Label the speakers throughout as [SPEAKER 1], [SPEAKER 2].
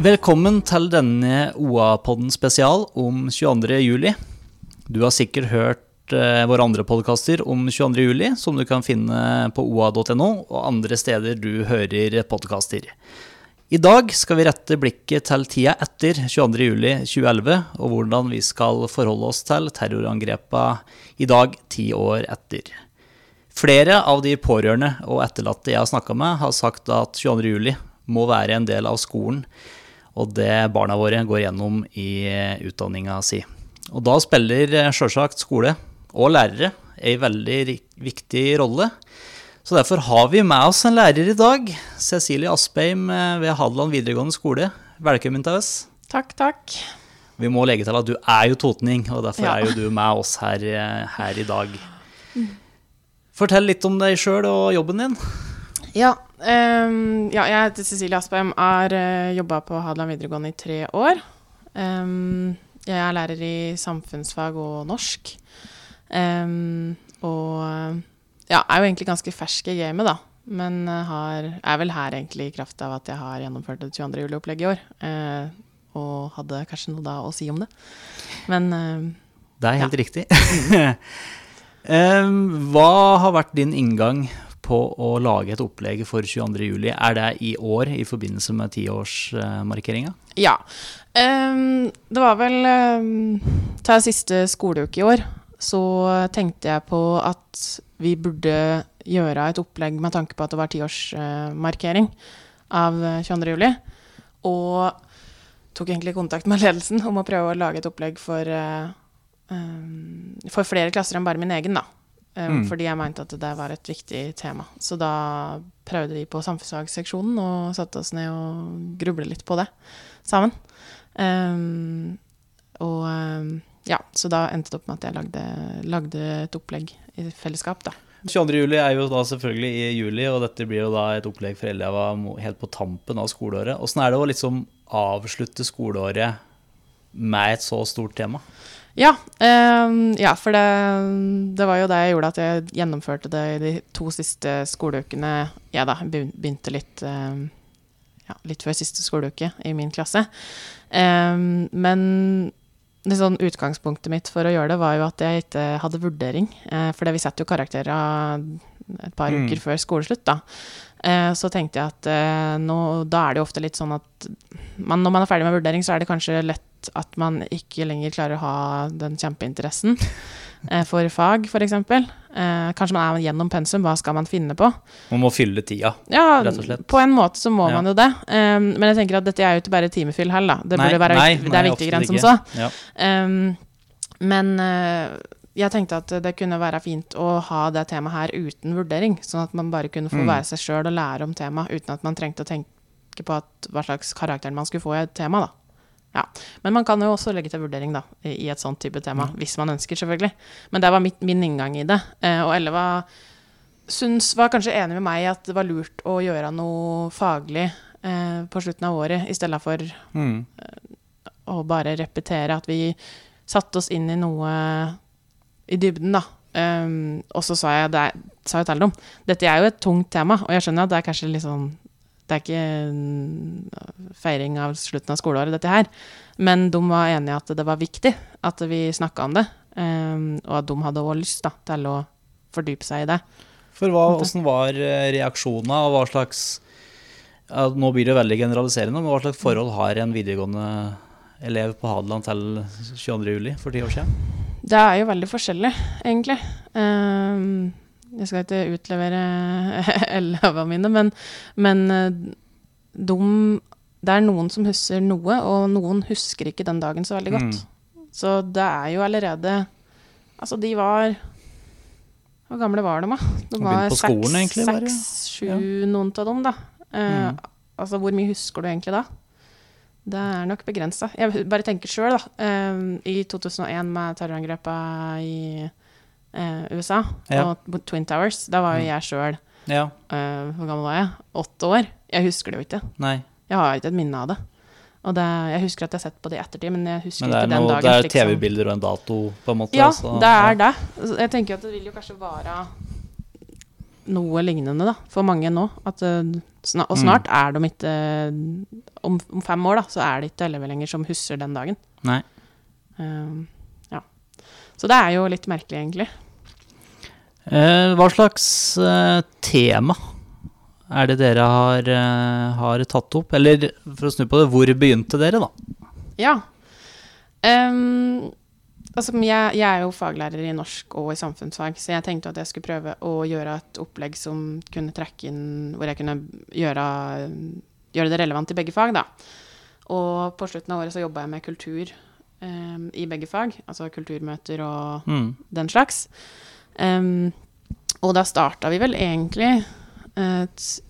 [SPEAKER 1] Velkommen til denne OA-podden spesial om 22. juli. Du har sikkert hørt eh, våre andre podkaster om 22. juli, som du kan finne på oa.no og andre steder du hører podkaster. I dag skal vi rette blikket til tida etter 22. juli 2011, og hvordan vi skal forholde oss til terrorangrepene i dag, ti år etter. Flere av de pårørende og etterlatte jeg har snakka med, har sagt at 22. juli må være en del av skolen og det barna våre går gjennom i utdanninga si. Og da spiller sjølsagt skole og lærere ei veldig viktig rolle. Så derfor har vi med oss en lærer i dag. Cecilie Aspeim ved Hadeland videregående skole. Velkommen til oss.
[SPEAKER 2] Takk, takk.
[SPEAKER 1] Vi må legge til at du er jo totning, og derfor
[SPEAKER 2] Ja.
[SPEAKER 1] er jo du med oss her, her i dag. Fortell litt om deg sjøl og jobben din.
[SPEAKER 2] Ja, um, ja, jeg heter Cecilie Aspeim, har uh, jobba på Hadeland videregående i tre år. Um, jeg er lærer i samfunnsfag og norsk. Um, og ja, er jo egentlig ganske fersk i gamet, da. Men eh, har, er vel her egentlig i kraft av at jeg har gjennomført et 22. juli-opplegg i år. eh, og hadde kanskje noe da å si om det. Men eh,
[SPEAKER 1] Det er helt riktig. eh, hva har vært din inngang på å lage et opplegg for 22. juli? Er det i år i forbindelse med tiårsmarkeringa?
[SPEAKER 2] Ja. Det var vel um, Ta siste skoleuke i år, så tenkte jeg på at vi burde gjøre et opplegg med tanke på at det var tiårsmarkering av eh, 22. juli. Og tok egentlig kontakt med ledelsen om å prøve å lage et opplegg for, eh, um, for flere klasser enn bare min egen, da. Um,
[SPEAKER 1] Mm.
[SPEAKER 2] Fordi jeg mente at det var et viktig tema. Så da prøvde vi på samfunnsfagseksjonen og satte oss ned og grublet litt på det sammen. Um, og ja, så da endte det opp med at jeg lagde, lagde et opplegg i fellesskap, da.
[SPEAKER 1] 22. juli er jo da selvfølgelig i juli, og dette blir jo da et opplegg for elever helt på tampen av skoleåret. Åssen er det å liksom avslutte skoleåret med et så stort tema?
[SPEAKER 2] Ja, eh, ja for det, det var jo det jeg gjorde at jeg gjennomførte det i de to siste skoleukene. Jeg da begynte litt, eh, ja, litt før siste skoleuke i min klasse. Eh, men sånn utgangspunktet mitt for å gjøre det var jo at jeg ikke hadde vurdering. Eh, for vi setter jo karakterer et par
[SPEAKER 1] Mm.
[SPEAKER 2] uker før skoleslutt, da. Eh, så tenkte jeg at eh, nå, da er det jo ofte litt sånn at man, når man er ferdig med vurdering, så er det kanskje lett at man ikke lenger klarer å ha den kjempeinteressen eh, for fag, f.eks. Eh, kanskje man er gjennom pensum, hva skal man finne på?
[SPEAKER 1] Man må fylle tida.
[SPEAKER 2] Ja,
[SPEAKER 1] Rett og slett.
[SPEAKER 2] på en måte så må
[SPEAKER 1] Ja.
[SPEAKER 2] man jo det. Um, men jeg tenker at dette er jo ikke bare timefyll heller, da. Det
[SPEAKER 1] Nei,
[SPEAKER 2] være
[SPEAKER 1] nei,
[SPEAKER 2] det
[SPEAKER 1] nei,
[SPEAKER 2] er viktigere enn som så.
[SPEAKER 1] Ja.
[SPEAKER 2] Um, men uh, jeg tenkte at det kunne være fint å ha det temaet her uten vurdering, sånn at man bare kunne få
[SPEAKER 1] Mm.
[SPEAKER 2] være seg sjøl og lære om temaet uten at man trengte å tenke på at, hva slags karakter man skulle få i et tema. da. Ja. Men man kan jo også legge til vurdering da, i, et sånt type tema,
[SPEAKER 1] Mm.
[SPEAKER 2] hvis man ønsker, selvfølgelig. Men det var mitt, min inngang i det. Eh, og Elle var, syns, var kanskje enig med meg i at det var lurt å gjøre noe faglig eh, på slutten av året, i stedet for
[SPEAKER 1] Mm.
[SPEAKER 2] og bare repetere at vi satte oss inn i noe i dybden, da. Um, og så sa jeg, det sa jeg til dem dette er jo et tungt tema, og jeg skjønner at det er kanskje litt sånn Det er ikke feiring av slutten av skoleåret, dette her. Men de var enige at det var viktig at vi snakka om det. Um, og at de hadde også lyst da, til å fordype seg i det.
[SPEAKER 1] For hva, hvordan var eh, reaksjonene, og hva slags ja, Nå blir det veldig generaliserende, men hva slags forhold har en videregående elev på Hadeland til 22. juli for ti år siden?
[SPEAKER 2] Det er jo veldig forskjellig, egentlig. Um, jeg skal ikke utlevere elevene mine, men, men eh, de, det er noen som husker noe, og noen husker ikke den dagen så veldig godt. Så det er jo allerede Altså, de var Hvor gamle var de, da? De var
[SPEAKER 1] bare.
[SPEAKER 2] seks, sju, noen av dem, da. Eh,
[SPEAKER 1] Mm.
[SPEAKER 2] Altså, hvor mye husker du egentlig da? Det er nok begrensa. Jeg bare tenker sjøl, da. Uh, I 2001 med terrorangrepet i eh, USA
[SPEAKER 1] Ja.
[SPEAKER 2] og Twin Towers, da var jo
[SPEAKER 1] Mm.
[SPEAKER 2] jeg sjøl
[SPEAKER 1] Ja.
[SPEAKER 2] Hvor gammel var jeg? Åtte år. Jeg husker det jo ikke.
[SPEAKER 1] Nei.
[SPEAKER 2] Jeg har ikke et minne av det. Og det, jeg husker at jeg har sett på det i ettertid, men jeg husker
[SPEAKER 1] Men
[SPEAKER 2] ikke den
[SPEAKER 1] noe,
[SPEAKER 2] dagen.
[SPEAKER 1] det er TV-bilder og en dato, på en måte?
[SPEAKER 2] Ja,
[SPEAKER 1] så-
[SPEAKER 2] det er det. Altså, Jeg tenker at det vil jo kanskje være noe lignende da, for mange nå. At, og snart og
[SPEAKER 1] Mm.
[SPEAKER 2] snart er de ikke om, om fem år da, så er det ikke elleve lenger som husker den dagen.
[SPEAKER 1] Nei.
[SPEAKER 2] Um. Så det er jo litt merkelig, egentlig.
[SPEAKER 1] Eh, hva slags eh, tema er det dere har, eh, har tatt opp? Eller for å snu på det, hvor begynte dere, da?
[SPEAKER 2] Ja. Um, altså, jeg, jeg er jo faglærer i norsk og i samfunnsfag, så jeg tenkte at jeg skulle prøve å gjøre et opplegg som kunne trekke inn Hvor jeg kunne gjøre, gjøre det relevant i begge fag, da. Og på slutten av året så jobba jeg med kultur ehm, i begge fag, altså kulturmøter og
[SPEAKER 1] Mm.
[SPEAKER 2] den slags. Um, og da starta vi vel egentlig, eh,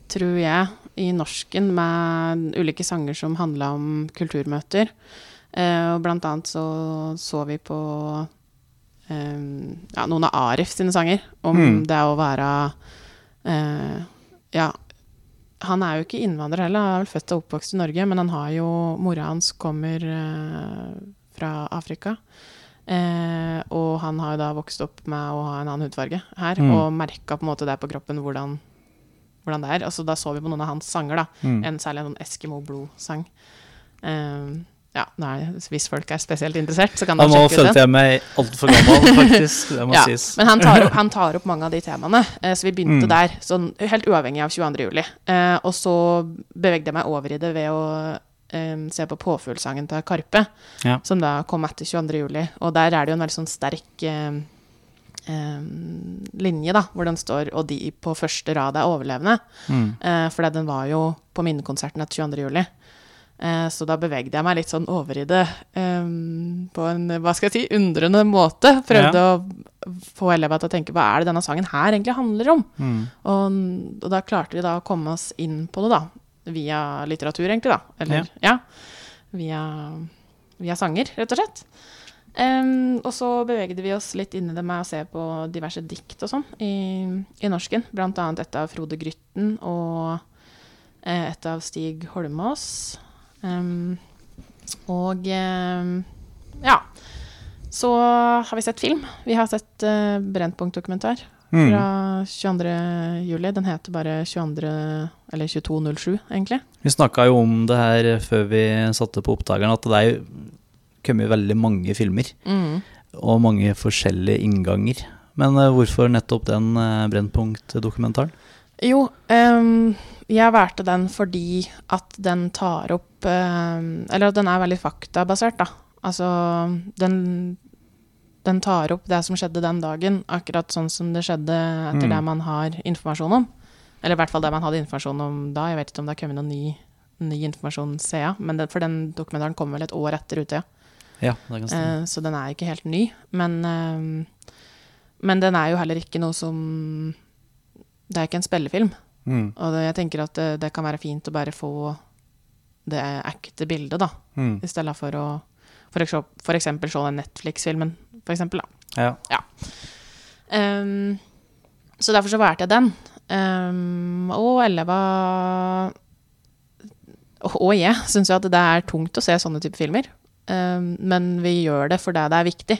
[SPEAKER 2] tror jeg, i norsken med ulike sanger som handla om kulturmøter. Uh, og blant annet så så vi på um, ja, noen av Arif sine sanger, om
[SPEAKER 1] Mm.
[SPEAKER 2] det å være uh, Ja, han er jo ikke innvandrer heller, han er vel født og oppvokst i Norge, men han har jo Mora hans kommer eh, fra Afrika. Eh, og han har jo da vokst opp med å ha en annen hudfarge her,
[SPEAKER 1] Mm.
[SPEAKER 2] og merka på en måte det på kroppen hvordan, hvordan det er. Altså, da så vi på noen av hans sanger, da.
[SPEAKER 1] Mm.
[SPEAKER 2] En særlig en sånn Eskimo Blod-sang. Eh, ja, nei, hvis folk er spesielt interessert, så kan de sjekke ut den.
[SPEAKER 1] følte jeg meg altfor gammel, faktisk. Det må
[SPEAKER 2] Ja,
[SPEAKER 1] sies.
[SPEAKER 2] men han tar, opp, han tar opp mange av de temaene, eh, så vi begynte
[SPEAKER 1] Mm.
[SPEAKER 2] der. Sånn, helt uavhengig av 22. juli. Eh, og så bevegde jeg meg over i det ved å eh, se på påfuglsangen til Karpe,
[SPEAKER 1] Ja.
[SPEAKER 2] som da kom etter 22. juli. Og der er det jo en veldig sånn sterk eh, eh, linje, da, hvor den står 'og de på første rad er overlevende'.
[SPEAKER 1] Mm.
[SPEAKER 2] Uh, for den var jo på minnekonserten etter 22. juli. Eh, så da bevegde jeg meg litt sånn over i det um, på en hva skal jeg si, undrende måte. Prøvde å få elevene til å tenke hva er det denne sangen her egentlig handler om?
[SPEAKER 1] Mm.
[SPEAKER 2] Og, og da klarte vi da å komme oss inn på det, da. Via litteratur, egentlig, da. Eller ja. via, via sanger, rett og slett. Um, og så bevegde vi oss litt inn i det med å se på diverse dikt og sånn i, i norsken. Blant annet et av Frode Grytten og eh, et av Stig Holmås. Um, og um, ja. Så har vi sett film. Vi har sett uh, Brennpunkt-dokumentar
[SPEAKER 1] Mm.
[SPEAKER 2] fra 22. juli. Den heter bare 22. Eller 2207, egentlig.
[SPEAKER 1] Vi snakka jo om det her før vi satte på opptakeren, at det er kommet veldig mange filmer. Og mange forskjellige innganger. Men eh, hvorfor nettopp den uh, Brennpunkt-dokumentaren?
[SPEAKER 2] Jo, um, jeg valgte den fordi at den tar opp um, Eller at den er veldig faktabasert, da. Altså, den, den tar opp det som skjedde den dagen, akkurat sånn som det skjedde etter
[SPEAKER 1] Mm.
[SPEAKER 2] det man har informasjon om. Eller i hvert fall det man hadde informasjon om da. Jeg vet ikke om det har kommet noe ny, ny informasjon siden, men det, for den dokumentaren kommer vel et år etter Utøya.
[SPEAKER 1] Ja, det kan.
[SPEAKER 2] Eh, så den er ikke helt ny. Men, eh, men den er jo heller ikke noe som Det er ikke en spillefilm.
[SPEAKER 1] Mm.
[SPEAKER 2] Og det, jeg tenker at det, det kan være fint å bare få det ekte bildet, da.
[SPEAKER 1] Mm.
[SPEAKER 2] I stedet for å for eksempel se den Netflix-filmen, for eksempel, da.
[SPEAKER 1] Ja.
[SPEAKER 2] Um, så derfor så valgte jeg den. Um, og Elleva og, jeg syns jo at det er tungt å se sånne type filmer. Um, men vi gjør det fordi det er viktig.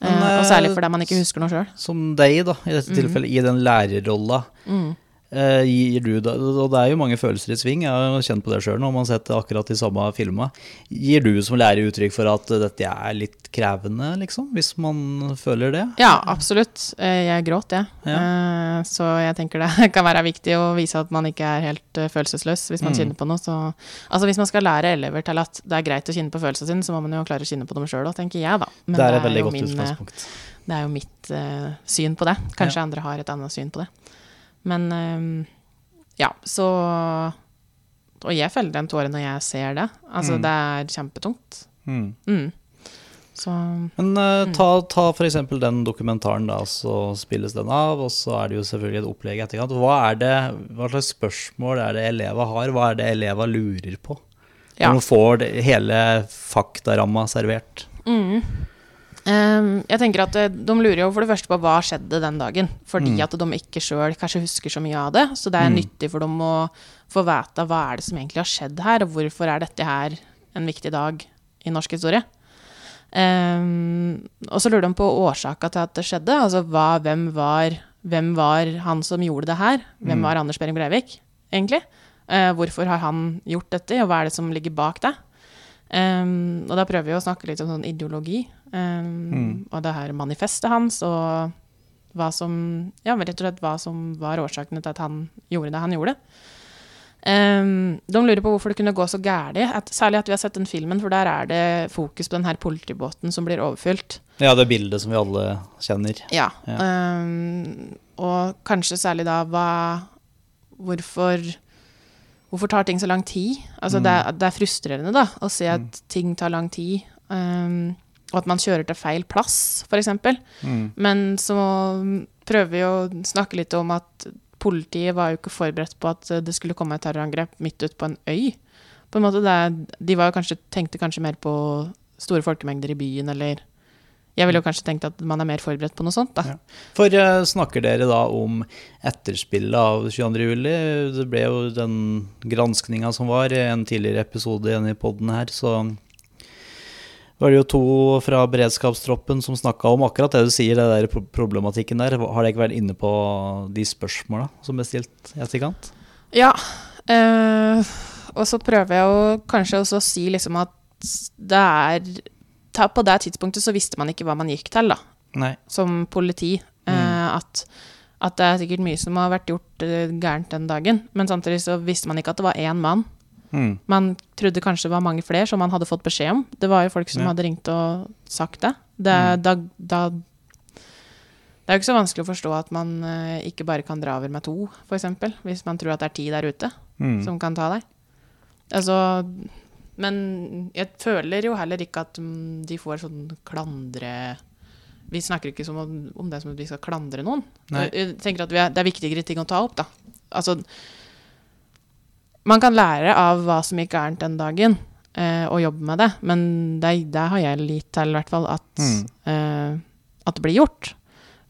[SPEAKER 1] Men,
[SPEAKER 2] uh, og særlig
[SPEAKER 1] eh,
[SPEAKER 2] fordi man ikke husker noe sjøl.
[SPEAKER 1] Som deg, da, i dette tilfellet, i den lærerrolla.
[SPEAKER 2] Mm.
[SPEAKER 1] Eh, gir du da, og det er jo mange følelser i sving, jeg har kjent på det sjøl når man har sett akkurat de samme filma. Gir du som lærer uttrykk for at dette er litt krevende, liksom? Hvis man føler det?
[SPEAKER 2] Ja, absolutt. Eh, Jeg gråt, jeg.
[SPEAKER 1] Ja.
[SPEAKER 2] Eh, Så jeg tenker det kan være viktig å vise at man ikke er helt følelsesløs hvis man
[SPEAKER 1] Mm.
[SPEAKER 2] kjenner på noe. Så, altså hvis man skal lære elever til at det er greit å kjenne på følelsene sine, så må man jo klare å kjenne på dem sjøl òg, tenker jeg, da. Men
[SPEAKER 1] det er et veldig
[SPEAKER 2] jo
[SPEAKER 1] godt
[SPEAKER 2] min,
[SPEAKER 1] utgangspunkt.
[SPEAKER 2] Det er jo mitt uh, syn på det. Kanskje andre har et annet syn på det. Men eh, ja, så Og jeg feller en tåre når jeg ser det. Altså,
[SPEAKER 1] Mm.
[SPEAKER 2] det er kjempetungt.
[SPEAKER 1] Mm.
[SPEAKER 2] Mm. Så
[SPEAKER 1] Men uh, ta, ta eksempel den dokumentaren, da, så spilles den av, og så er det jo selvfølgelig et opplegg i etterkant. Hva, er det, hva slags spørsmål er det eleva har? Hva er det eleva lurer på?
[SPEAKER 2] Ja.
[SPEAKER 1] Når de får det, hele faktaramma servert.
[SPEAKER 2] Mm. Ehm, jeg tenker at eh, De lurer jo for det første på hva skjedde den dagen. Fordi
[SPEAKER 1] Mm.
[SPEAKER 2] at de ikke sjøl kanskje husker så mye av det. Så det er
[SPEAKER 1] Mm.
[SPEAKER 2] nyttig for dem å få vite hva er det som egentlig har skjedd her, og hvorfor er dette her en viktig dag i norsk historie. Um, og så lurer de på årsaka til at det skjedde. Altså hva, hvem, var, hvem var han som gjorde det her? Hvem
[SPEAKER 1] Mm.
[SPEAKER 2] var Anders Behring Breivik, egentlig? Uh, hvorfor har han gjort dette, og hva er det som ligger bak det? Um, og da prøver vi å snakke litt om sånn ideologi, um,
[SPEAKER 1] Mm.
[SPEAKER 2] og det her manifestet hans, og hva som Ja, rett og slett hva som var årsakene til at han gjorde det han gjorde. Um, de lurer på hvorfor det kunne gå så At, særlig at vi har sett den filmen, for der er det fokus på den her politibåten som blir overfylt.
[SPEAKER 1] Ja, det bildet som vi alle kjenner.
[SPEAKER 2] Ja.
[SPEAKER 1] Ja.
[SPEAKER 2] Og kanskje særlig da hva Hvorfor Hvorfor tar ting så lang tid? Altså
[SPEAKER 1] Mm.
[SPEAKER 2] det, er, det er frustrerende da å se at ting tar lang tid, um, og at man kjører til feil plass, f.eks.
[SPEAKER 1] Mm.
[SPEAKER 2] Men så prøver vi å snakke litt om at politiet var jo ikke forberedt på at det skulle komme et terrorangrep midt ute på en øy. På en måte det, De var jo kanskje, tenkte kanskje mer på store folkemengder i byen, eller Jeg ville jo kanskje tenkt at man er mer forberedt på noe sånt, da.
[SPEAKER 1] Ja. For uh, snakker dere da om etterspillet av 22. juli? Det ble jo den granskninga som var i en tidligere episode igjen i poden her, så var det jo to fra beredskapstroppen som snakka om akkurat det du sier, det der problematikken der. Har dere ikke vært inne på de spørsmåla som ble stilt i etterkant?
[SPEAKER 2] Ja. eh, og så prøver jeg å kanskje også å si liksom at det er På det tidspunktet så visste man ikke hva man gikk til, da.
[SPEAKER 1] Nei.
[SPEAKER 2] som politi.
[SPEAKER 1] Mm.
[SPEAKER 2] Eh, at, at det er sikkert mye som har vært gjort eh, gærent den dagen. Men samtidig så visste man ikke at det var én mann.
[SPEAKER 1] Mm.
[SPEAKER 2] Man trodde kanskje det var mange flere som man hadde fått beskjed om. Det var jo folk som
[SPEAKER 1] Ja.
[SPEAKER 2] hadde ringt og sagt det. Det,
[SPEAKER 1] Mm.
[SPEAKER 2] da, da, det er jo ikke så vanskelig å forstå at man eh, ikke bare kan dra over med to, f.eks. Hvis man tror at det er ti der ute
[SPEAKER 1] Mm.
[SPEAKER 2] som kan ta deg. Altså Men jeg føler jo heller ikke at mm, de får sånn klandre Vi snakker ikke som om, om det som at vi skal klandre noen.
[SPEAKER 1] Nei.
[SPEAKER 2] Jeg, tenker at er, Det er viktigere ting å ta opp, da. Altså Man kan lære av hva som gikk gærent den dagen, eh, og jobbe med det, men det, det har jeg litt til, i hvert fall, at,
[SPEAKER 1] Mm.
[SPEAKER 2] eh, at det blir gjort.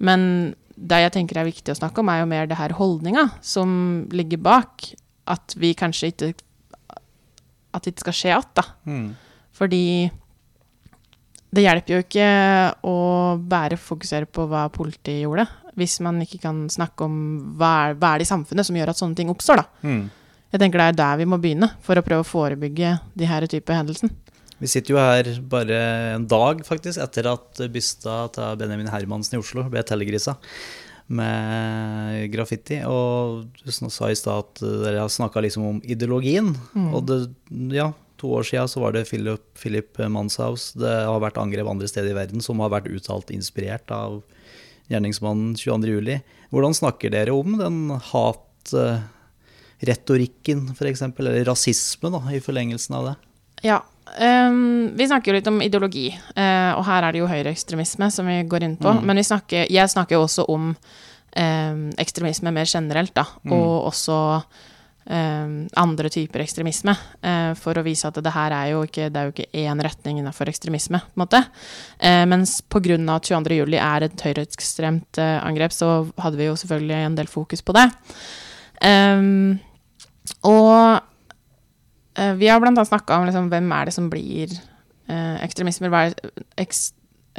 [SPEAKER 2] Men det jeg tenker er viktig å snakke om, er jo mer det her holdninga som ligger bak. At vi kanskje ikke At det ikke skal skje igjen, da.
[SPEAKER 1] Mm.
[SPEAKER 2] Fordi det hjelper jo ikke å bare fokusere på hva politiet gjorde, hvis man ikke kan snakke om hva er, hva er det i samfunnet som gjør at sånne ting oppstår, da.
[SPEAKER 1] Mm.
[SPEAKER 2] Jeg tenker det er der vi må begynne, for å prøve å forebygge de her type hendelsen.
[SPEAKER 1] Vi sitter jo her bare en dag faktisk etter at bysta til Benjamin Hermansen i Oslo ble telegrisa med graffiti. Og du sa i stad at dere har snakka liksom om ideologien.
[SPEAKER 2] Mm.
[SPEAKER 1] Og det, ja, to år sia så var det Philip, Philip Manshaus. Det har vært angrep andre steder i verden som har vært uttalt inspirert av gjerningsmannen 22.07. Hvordan snakker dere om den hatretorikken, f.eks., eller rasisme, da, i forlengelsen av det?
[SPEAKER 2] Ja. Ehm, vi snakker jo litt om ideologi, uh, og her er det jo høyreekstremisme som vi går inn på.
[SPEAKER 1] Mm.
[SPEAKER 2] Men vi snakker, jeg snakker jo også om um, ekstremisme mer generelt, da.
[SPEAKER 1] Mm.
[SPEAKER 2] Og også um, andre typer ekstremisme. Uh, for å vise at det her er jo ikke, det er jo ikke én retning innenfor ekstremisme, på en måte. Uh, mens på grunn av at 22. juli er et høyreekstremt uh, angrep, så hadde vi jo selvfølgelig en del fokus på det. Og vi har annet snakka om liksom, hvem er det som blir eh, ekstremismer. Hva er eks,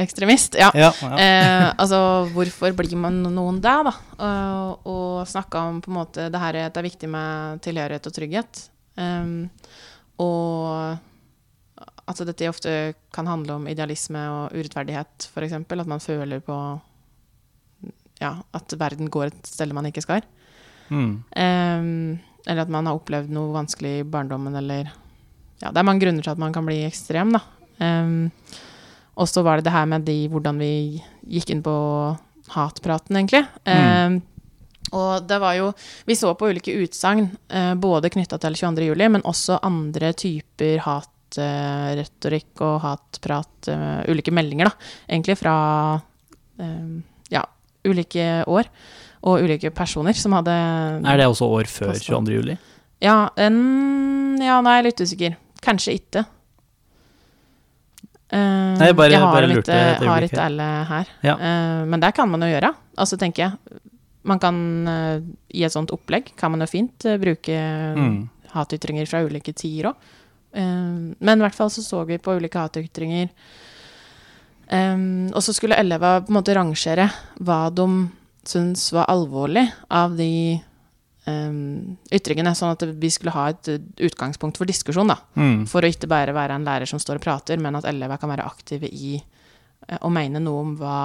[SPEAKER 2] ekstremist? Ja.
[SPEAKER 1] Ja, ja.
[SPEAKER 2] Eh, altså, hvorfor blir man noen det, da? Og, og snakka om på en måte det her at det er viktig med tilhørighet og trygghet. Um, og at dette ofte kan handle om idealisme og urettferdighet, f.eks. At man føler på ja, at verden går et sted man ikke skal.
[SPEAKER 1] Mm.
[SPEAKER 2] Ehm, eller at man har opplevd noe vanskelig i barndommen, eller Ja, det er mange grunner til at man kan bli ekstrem, da. Um, og så var det det her med de, hvordan vi gikk inn på hatpraten, egentlig. Ehm, og det var jo Vi så på ulike utsagn, uh, både knytta til 22. juli, men også andre typer hatretorikk og hatprat, uh, ulike meldinger, da, egentlig fra eh, ja, ulike år og ulike personer som hadde
[SPEAKER 1] Er det også år før 22. juli?
[SPEAKER 2] Ja, en, ja, nå er litt usikker. Kanskje ikke. Uh,
[SPEAKER 1] Nei, jeg bare-
[SPEAKER 2] har
[SPEAKER 1] bare litt,
[SPEAKER 2] Jeg
[SPEAKER 1] et
[SPEAKER 2] har ikke alle her.
[SPEAKER 1] Ja.
[SPEAKER 2] Uh, men det kan man jo gjøre. Altså, tenker jeg. Man kan uh, i et sånt opplegg kan man jo fint eh, bruke
[SPEAKER 1] Mm.
[SPEAKER 2] hatytringer fra ulike tider òg. Men i hvert fall så så vi på ulike hatytringer. Um, og så skulle elevene på en måte rangere hva de syntes var alvorlig av de um, ytringene, sånn at vi skulle ha et utgangspunkt for diskusjon, da.
[SPEAKER 1] Mm.
[SPEAKER 2] For å ikke bare være en lærer som står og prater, men at elever kan være aktive i uh, å mene noe om hva,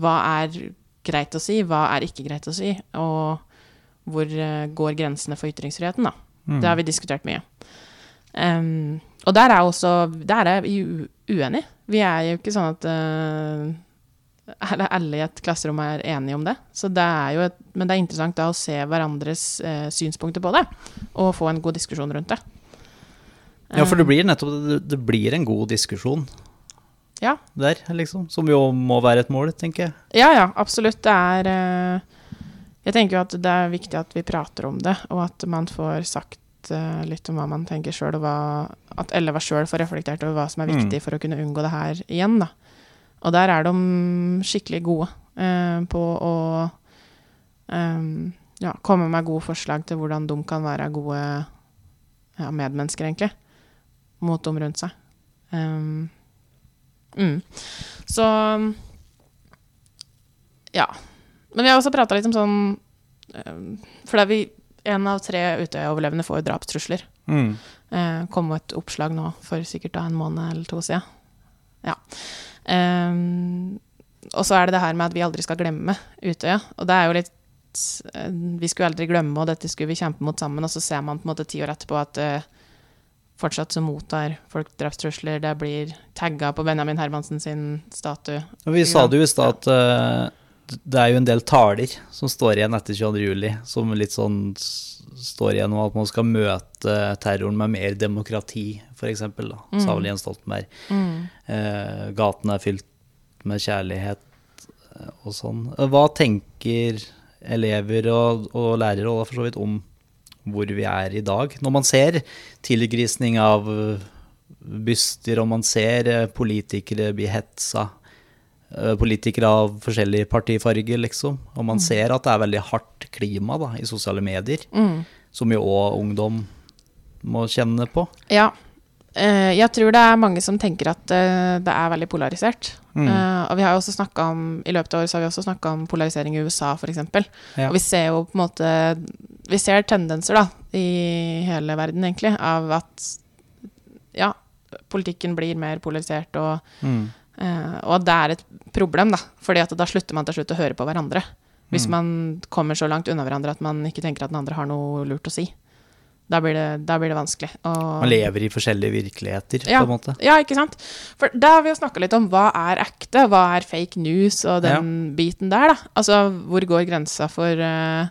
[SPEAKER 2] hva er greit å si, hva er ikke greit å si, og hvor uh, går grensene for ytringsfriheten, da.
[SPEAKER 1] Mm.
[SPEAKER 2] Det har vi diskutert mye. Um, og der er også Der er vi uenige. Vi er jo ikke sånn at uh, alle i et klasserom er enige om det. Så det er jo et, men det er interessant da å se hverandres eh, synspunkter på det, og få en god diskusjon rundt det.
[SPEAKER 1] Ja, for det blir nettopp det, blir en god diskusjon
[SPEAKER 2] Ja.
[SPEAKER 1] der, liksom. Som jo må være et mål, tenker jeg.
[SPEAKER 2] Ja, ja, absolutt. Det er uh, Jeg tenker jo at det er viktig at vi prater om det, og at man får sagt uh, litt om hva man tenker sjøl, og hva, at elever sjøl får reflektert over hva som er
[SPEAKER 1] Mm.
[SPEAKER 2] viktig for å kunne unngå det her igjen. Da. Og der er de skikkelig gode eh, på å eh, ja, komme med gode forslag til hvordan de kan være gode ja, medmennesker, egentlig, mot dem rundt seg. Um, mm. Så ja. Men vi har også prata litt om sånn um, For det er vi en av tre Utøya-overlevende får jo drapstrusler.
[SPEAKER 1] Mm.
[SPEAKER 2] Eh, kom et oppslag nå for sikkert en måned eller to siden. Ja. Um, og så er det det her med at vi aldri skal glemme Utøya. Og det er jo litt eh, Vi skulle aldri glemme, og dette skulle vi kjempe mot sammen. Og så ser man på en måte ti år etterpå at uh, fortsatt så mottar folk drapstrusler. Det blir tagga på Benjamin Hermansen sin statue.
[SPEAKER 1] Og vi sa det jo i stad at uh, det er jo en del taler som står igjen etter 22. juli, som litt sånn står igjen om at man skal møte terroren med mer demokrati, f.eks., da, sa vel Jens Stoltenberg. Eh, gaten er fylt med kjærlighet eh, og sånn. Eh, Hva tenker elever og, og lærere og for så vidt om hvor vi er i dag? Når man ser tilgrisning av eh, byster, og man ser politikere bli hetsa, politikere av forskjellig partifarge, liksom, og man ser at det er veldig hardt klima da, i sosiale medier, som jo òg ungdom må kjenne på.
[SPEAKER 2] Ja. Eh, jeg tror det er mange som tenker at eh, det er veldig polarisert.
[SPEAKER 1] Mm.
[SPEAKER 2] Eh, og vi har jo også snakket om, I løpet av året så har vi også snakka om polarisering i USA, f.eks.
[SPEAKER 1] Ja.
[SPEAKER 2] Og vi ser jo på en måte Vi ser tendenser da, i hele verden, egentlig, av at ja, politikken blir mer polarisert, og,
[SPEAKER 1] Mm.
[SPEAKER 2] Eh, og at det er et problem, da. fordi at da slutter man til slutt å høre på hverandre. Hvis
[SPEAKER 1] Mm.
[SPEAKER 2] man kommer så langt unna hverandre at man ikke tenker at den andre har noe lurt å si. Da blir det, da blir det vanskelig. Og-
[SPEAKER 1] Man lever i forskjellige virkeligheter,
[SPEAKER 2] ja,
[SPEAKER 1] på en måte.
[SPEAKER 2] Ja, ikke sant? For da har vi jo snakka litt om hva er ekte, hva er fake news og den biten der, da. Altså hvor går grensa for uh,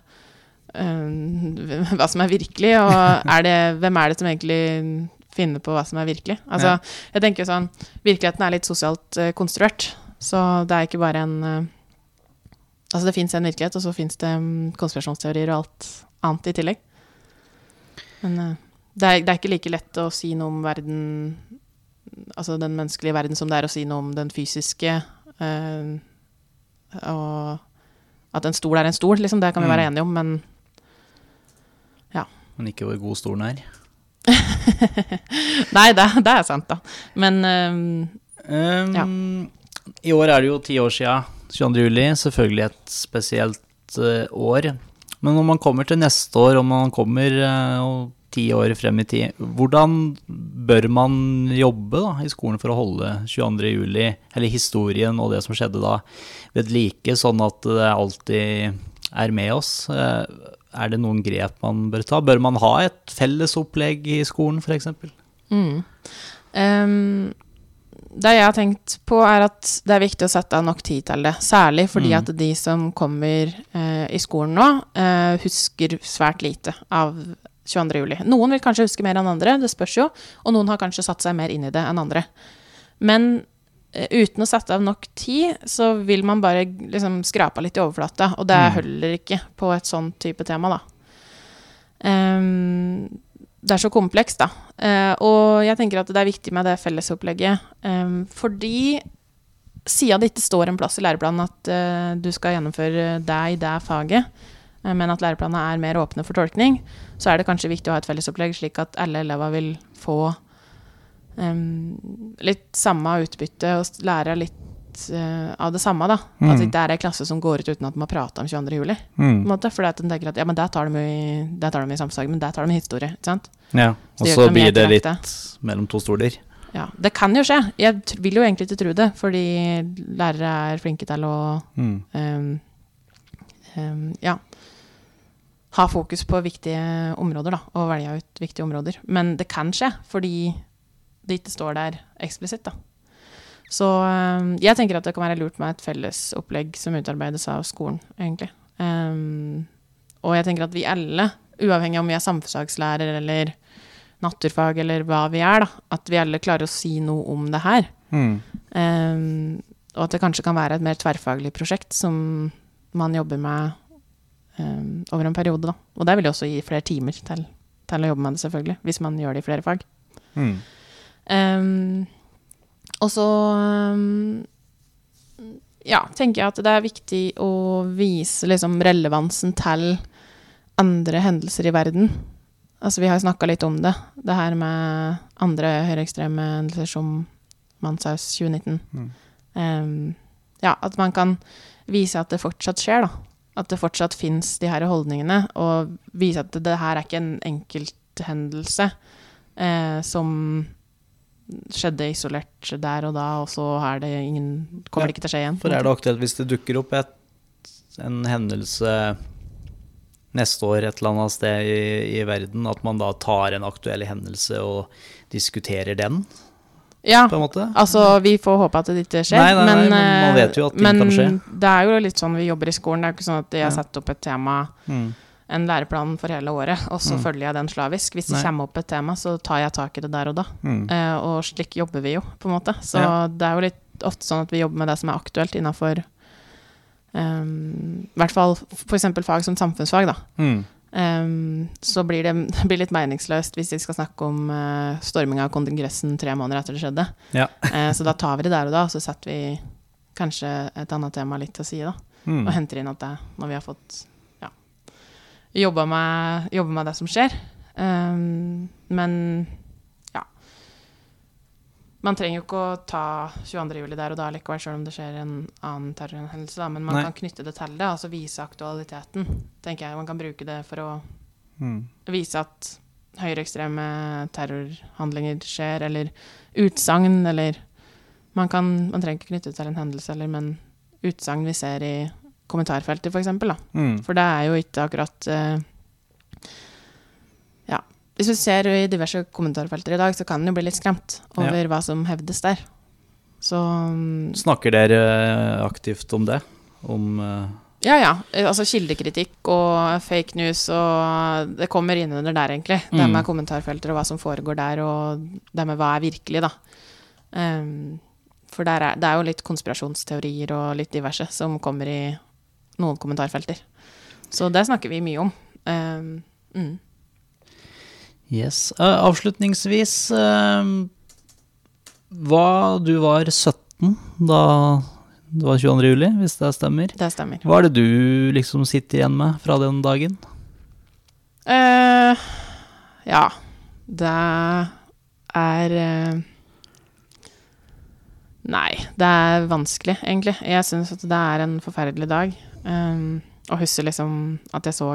[SPEAKER 2] uh, hva som er virkelig, og er det, hvem er det som egentlig finner på hva som er virkelig? Altså, jeg tenker sånn Virkeligheten er litt sosialt uh, konstruert, så det er ikke bare en uh, Altså det fins en virkelighet, og så fins det um, konspirasjonsteorier og alt annet i tillegg. Men uh, det, er, det er ikke like lett å si noe om verden Altså den menneskelige verden som det er å si noe om den fysiske. eh, og at en stol er en stol, liksom. Det kan vi
[SPEAKER 1] Mm.
[SPEAKER 2] være enige om, men
[SPEAKER 1] Men ikke hvor god stolen er.
[SPEAKER 2] Nei, det, det er sant, da. Men um,
[SPEAKER 1] Um, I år er det jo ti år siden 22. juli, selvfølgelig et spesielt uh, år. Men når man kommer til neste år, og man kommer uh, ti år frem i tid, hvordan bør man jobbe da, i skolen for å holde 22. juli, eller historien og det som skjedde da, ved like, sånn at det alltid er med oss? Eh, er det noen grep man bør ta? Bør man ha et felles opplegg i skolen, f.eks.?
[SPEAKER 2] Mm. Um, det jeg har tenkt på, er at det er viktig å sette av nok tid til det. Særlig fordi
[SPEAKER 1] Mm.
[SPEAKER 2] at de som kommer uh, i skolen nå, uh, husker svært lite av 22. juli. Noen vil kanskje huske mer enn andre, det spørs jo. Og noen har kanskje satt seg mer inn i det enn andre. Men uten å sette av nok tid, så vil man bare liksom skrape litt i overflata. Og det
[SPEAKER 1] Mm.
[SPEAKER 2] holder ikke på et sånn type tema, da. Um, det er så komplekst, da. Uh, og jeg tenker at det er viktig med det fellesopplegget. Um, fordi siden det ikke står en plass i læreplanen at uh, du skal gjennomføre det i det faget, eh, men at læreplanene er mer åpne for tolkning, så er det kanskje viktig å ha et fellesopplegg, slik at alle elever vil få um, litt samme utbytte og lære litt uh, av det samme, da.
[SPEAKER 1] Mm.
[SPEAKER 2] At det er ei klasse som går ut uten at de har prata om 22. juli.
[SPEAKER 1] Mm.
[SPEAKER 2] en måte, fordi at de tenker at ja, men der tar de i, der tar de i samfunnsfag, men der tar de i historie. ikke sant?
[SPEAKER 1] Ja. Og så,
[SPEAKER 2] så det
[SPEAKER 1] blir
[SPEAKER 2] det
[SPEAKER 1] det litt mellom to stoler.
[SPEAKER 2] Ja, Det kan jo skje. Jeg vil jo egentlig ikke tro det, fordi lærere er flinke til å
[SPEAKER 1] Mm.
[SPEAKER 2] um, um, ja, ha fokus på viktige områder, da, og velge ut viktige områder. Men det kan skje, fordi det ikke står der eksplisitt, da. Så um, jeg tenker at det kan være lurt med et felles opplegg som utarbeides av skolen, egentlig. Um, og jeg tenker at vi alle, uavhengig om vi er samfunnsfagslærer eller naturfag eller hva vi er, da, at vi alle klarer å si noe om det her.
[SPEAKER 1] Mm.
[SPEAKER 2] Um, og at det kanskje kan være et mer tverrfaglig prosjekt som man jobber med um, over en periode. Da. Og det vil jo også gi flere timer til, til å jobbe med det, selvfølgelig, hvis man gjør det i flere fag.
[SPEAKER 1] Mm.
[SPEAKER 2] Um, og så um, ja, tenker jeg at det er viktig å vise liksom, relevansen til andre hendelser i verden. Altså, vi har snakka litt om det, det her med andre høyreekstreme hendelser som Manshaus 2019.
[SPEAKER 1] Mm.
[SPEAKER 2] Um, ja, at man kan vise at det fortsatt skjer, da. At det fortsatt fins de her holdningene, og vise at det, det her er ikke en enkelthendelse eh, som skjedde isolert der og da, og så det ingen Kommer det ikke til å skje igjen.
[SPEAKER 1] For er det aktuelt hvis det dukker opp et, en hendelse neste år et eller annet sted i, i verden, at man da tar en aktuell hendelse og diskuterer den,
[SPEAKER 2] Ja,
[SPEAKER 1] på en måte?
[SPEAKER 2] altså vi får håpe at det ikke skjer.
[SPEAKER 1] Nei, nei, nei,
[SPEAKER 2] men,
[SPEAKER 1] men man
[SPEAKER 2] eh,
[SPEAKER 1] vet jo at ting
[SPEAKER 2] men
[SPEAKER 1] kan skje.
[SPEAKER 2] det er jo litt sånn vi jobber i skolen. Det er jo ikke sånn at jeg har satt opp et tema
[SPEAKER 1] Mm.
[SPEAKER 2] En læreplan for hele året, og så
[SPEAKER 1] Mm.
[SPEAKER 2] følger jeg den slavisk. Hvis det kommer opp et tema, så tar jeg tak i det der og da.
[SPEAKER 1] Mm.
[SPEAKER 2] Eh, og slik jobber vi jo, på en måte. Så
[SPEAKER 1] Ja.
[SPEAKER 2] det er jo litt ofte sånn at vi jobber med det som er aktuelt innafor um, I hvert fall f.eks. fag som samfunnsfag, da.
[SPEAKER 1] Mm.
[SPEAKER 2] Um, så blir det, det blir litt meningsløst hvis vi skal snakke om uh, storming av kongressen tre måneder etter det skjedde.
[SPEAKER 1] Ja.
[SPEAKER 2] uh, så da tar vi det der og da, og så setter vi kanskje et annet tema litt til side, da.
[SPEAKER 1] Mm.
[SPEAKER 2] Og henter inn at det, når vi har fått jobba med, jobba med det som skjer. Um, men ja. Man trenger jo ikke å ta 22. juli der og da likevel, selv om det skjer en annen terrorhendelse. Da. Men man
[SPEAKER 1] Nei.
[SPEAKER 2] kan knytte det til det, altså vise aktualiteten. tenker jeg. Man kan bruke det for å
[SPEAKER 1] Mm.
[SPEAKER 2] vise at høyreekstreme terrorhandlinger skjer, eller utsagn, eller man, kan, man trenger ikke knytte det til en hendelse, eller, men utsagn vi ser i kommentarfeltet, for eksempel.
[SPEAKER 1] Mm.
[SPEAKER 2] For det er jo ikke akkurat uh, Ja. Hvis du ser i diverse kommentarfelter i dag, så kan en jo bli litt skremt over hva som hevdes der. Så um,
[SPEAKER 1] Snakker dere aktivt om det? Om uh,
[SPEAKER 2] Ja, ja. Eh, Altså kildekritikk og fake news og Det kommer inn under der, egentlig. Det
[SPEAKER 1] Mm.
[SPEAKER 2] med kommentarfelter og hva som foregår der, og det med hva er virkelig, da. Um, for der er, det er jo litt konspirasjonsteorier og litt diverse som kommer i noen kommentarfelter. Så det snakker vi mye om. Ehm, mm.
[SPEAKER 1] Yes. Uh, avslutningsvis uh, Hva Du var 17 da det var 22. juli, hvis det stemmer.
[SPEAKER 2] Det stemmer.
[SPEAKER 1] Hva er det du liksom sitter igjen med fra den dagen?
[SPEAKER 2] Uh, ja, det er Nei, det er vanskelig, egentlig. Jeg syns at det er en forferdelig dag. Um, og husker liksom at jeg så,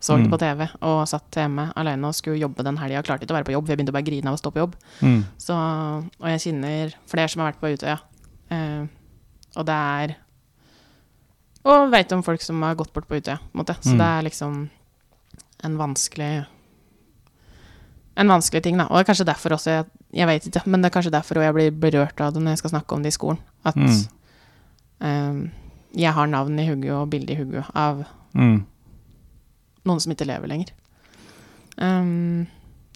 [SPEAKER 2] så det
[SPEAKER 1] Mm.
[SPEAKER 2] på TV og satt hjemme alene og skulle jobbe den helga. Klarte ikke å være på jobb, for jeg begynte å bare grine av å stå på jobb.
[SPEAKER 1] Mm.
[SPEAKER 2] Så, og jeg kjenner flere som har vært på Utøya. Uh, og det er Og veit om folk som har gått bort på Utøya, på en måte. Så
[SPEAKER 1] Mm.
[SPEAKER 2] det er liksom en vanskelig En vanskelig ting, da. Og det er kanskje derfor også jeg, jeg vet ikke, men det er kanskje derfor jeg blir berørt av det når jeg skal snakke om det i skolen. At
[SPEAKER 1] Mm.
[SPEAKER 2] Jeg har navn i hugget og bilde i hugget av
[SPEAKER 1] Mm.
[SPEAKER 2] noen som ikke lever lenger. Um,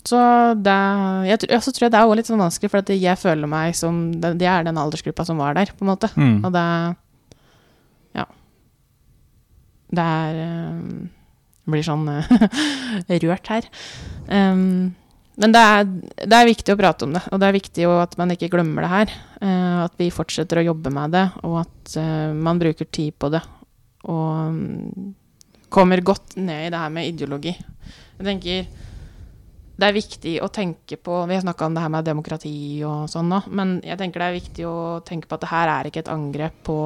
[SPEAKER 2] så det jeg, så tror jeg det er også litt sånn vanskelig, for jeg føler meg som Det det er den aldersgruppa som var der, på en måte.
[SPEAKER 1] Mm.
[SPEAKER 2] Og det Ja. Det er um, Blir sånn rørt her. Um, men det er, det er viktig å prate om det, og det er viktig at man ikke glemmer det her. Uh, at vi fortsetter å jobbe med det, og at uh, man bruker tid på det. Og um, kommer godt ned i det her med ideologi. Jeg tenker det er viktig å tenke på Vi har snakka om det her med demokrati og sånn nå, men jeg tenker det er viktig å tenke på at det her er ikke et angrep på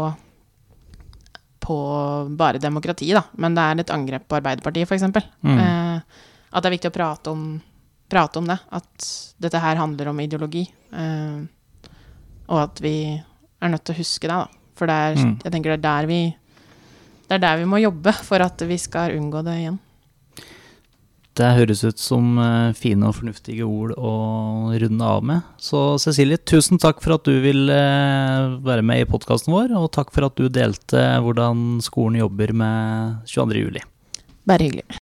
[SPEAKER 2] på bare demokrati, da, men det er et angrep på Arbeiderpartiet, f.eks.
[SPEAKER 1] Mm.
[SPEAKER 2] Uh, at det er viktig å prate om, prate om det. At dette her handler om ideologi. Eh, og at vi er nødt til å huske det, da. For det er,
[SPEAKER 1] Mm.
[SPEAKER 2] jeg tenker det er der vi Det er der vi må jobbe for at vi skal unngå det igjen.
[SPEAKER 1] Det høres ut som eh, fine og fornuftige ord å runde av med. Så Cecilie, tusen takk for at du ville eh, være med i podkasten vår, og takk for at du delte hvordan skolen jobber med 22. juli.
[SPEAKER 2] Bare hyggelig.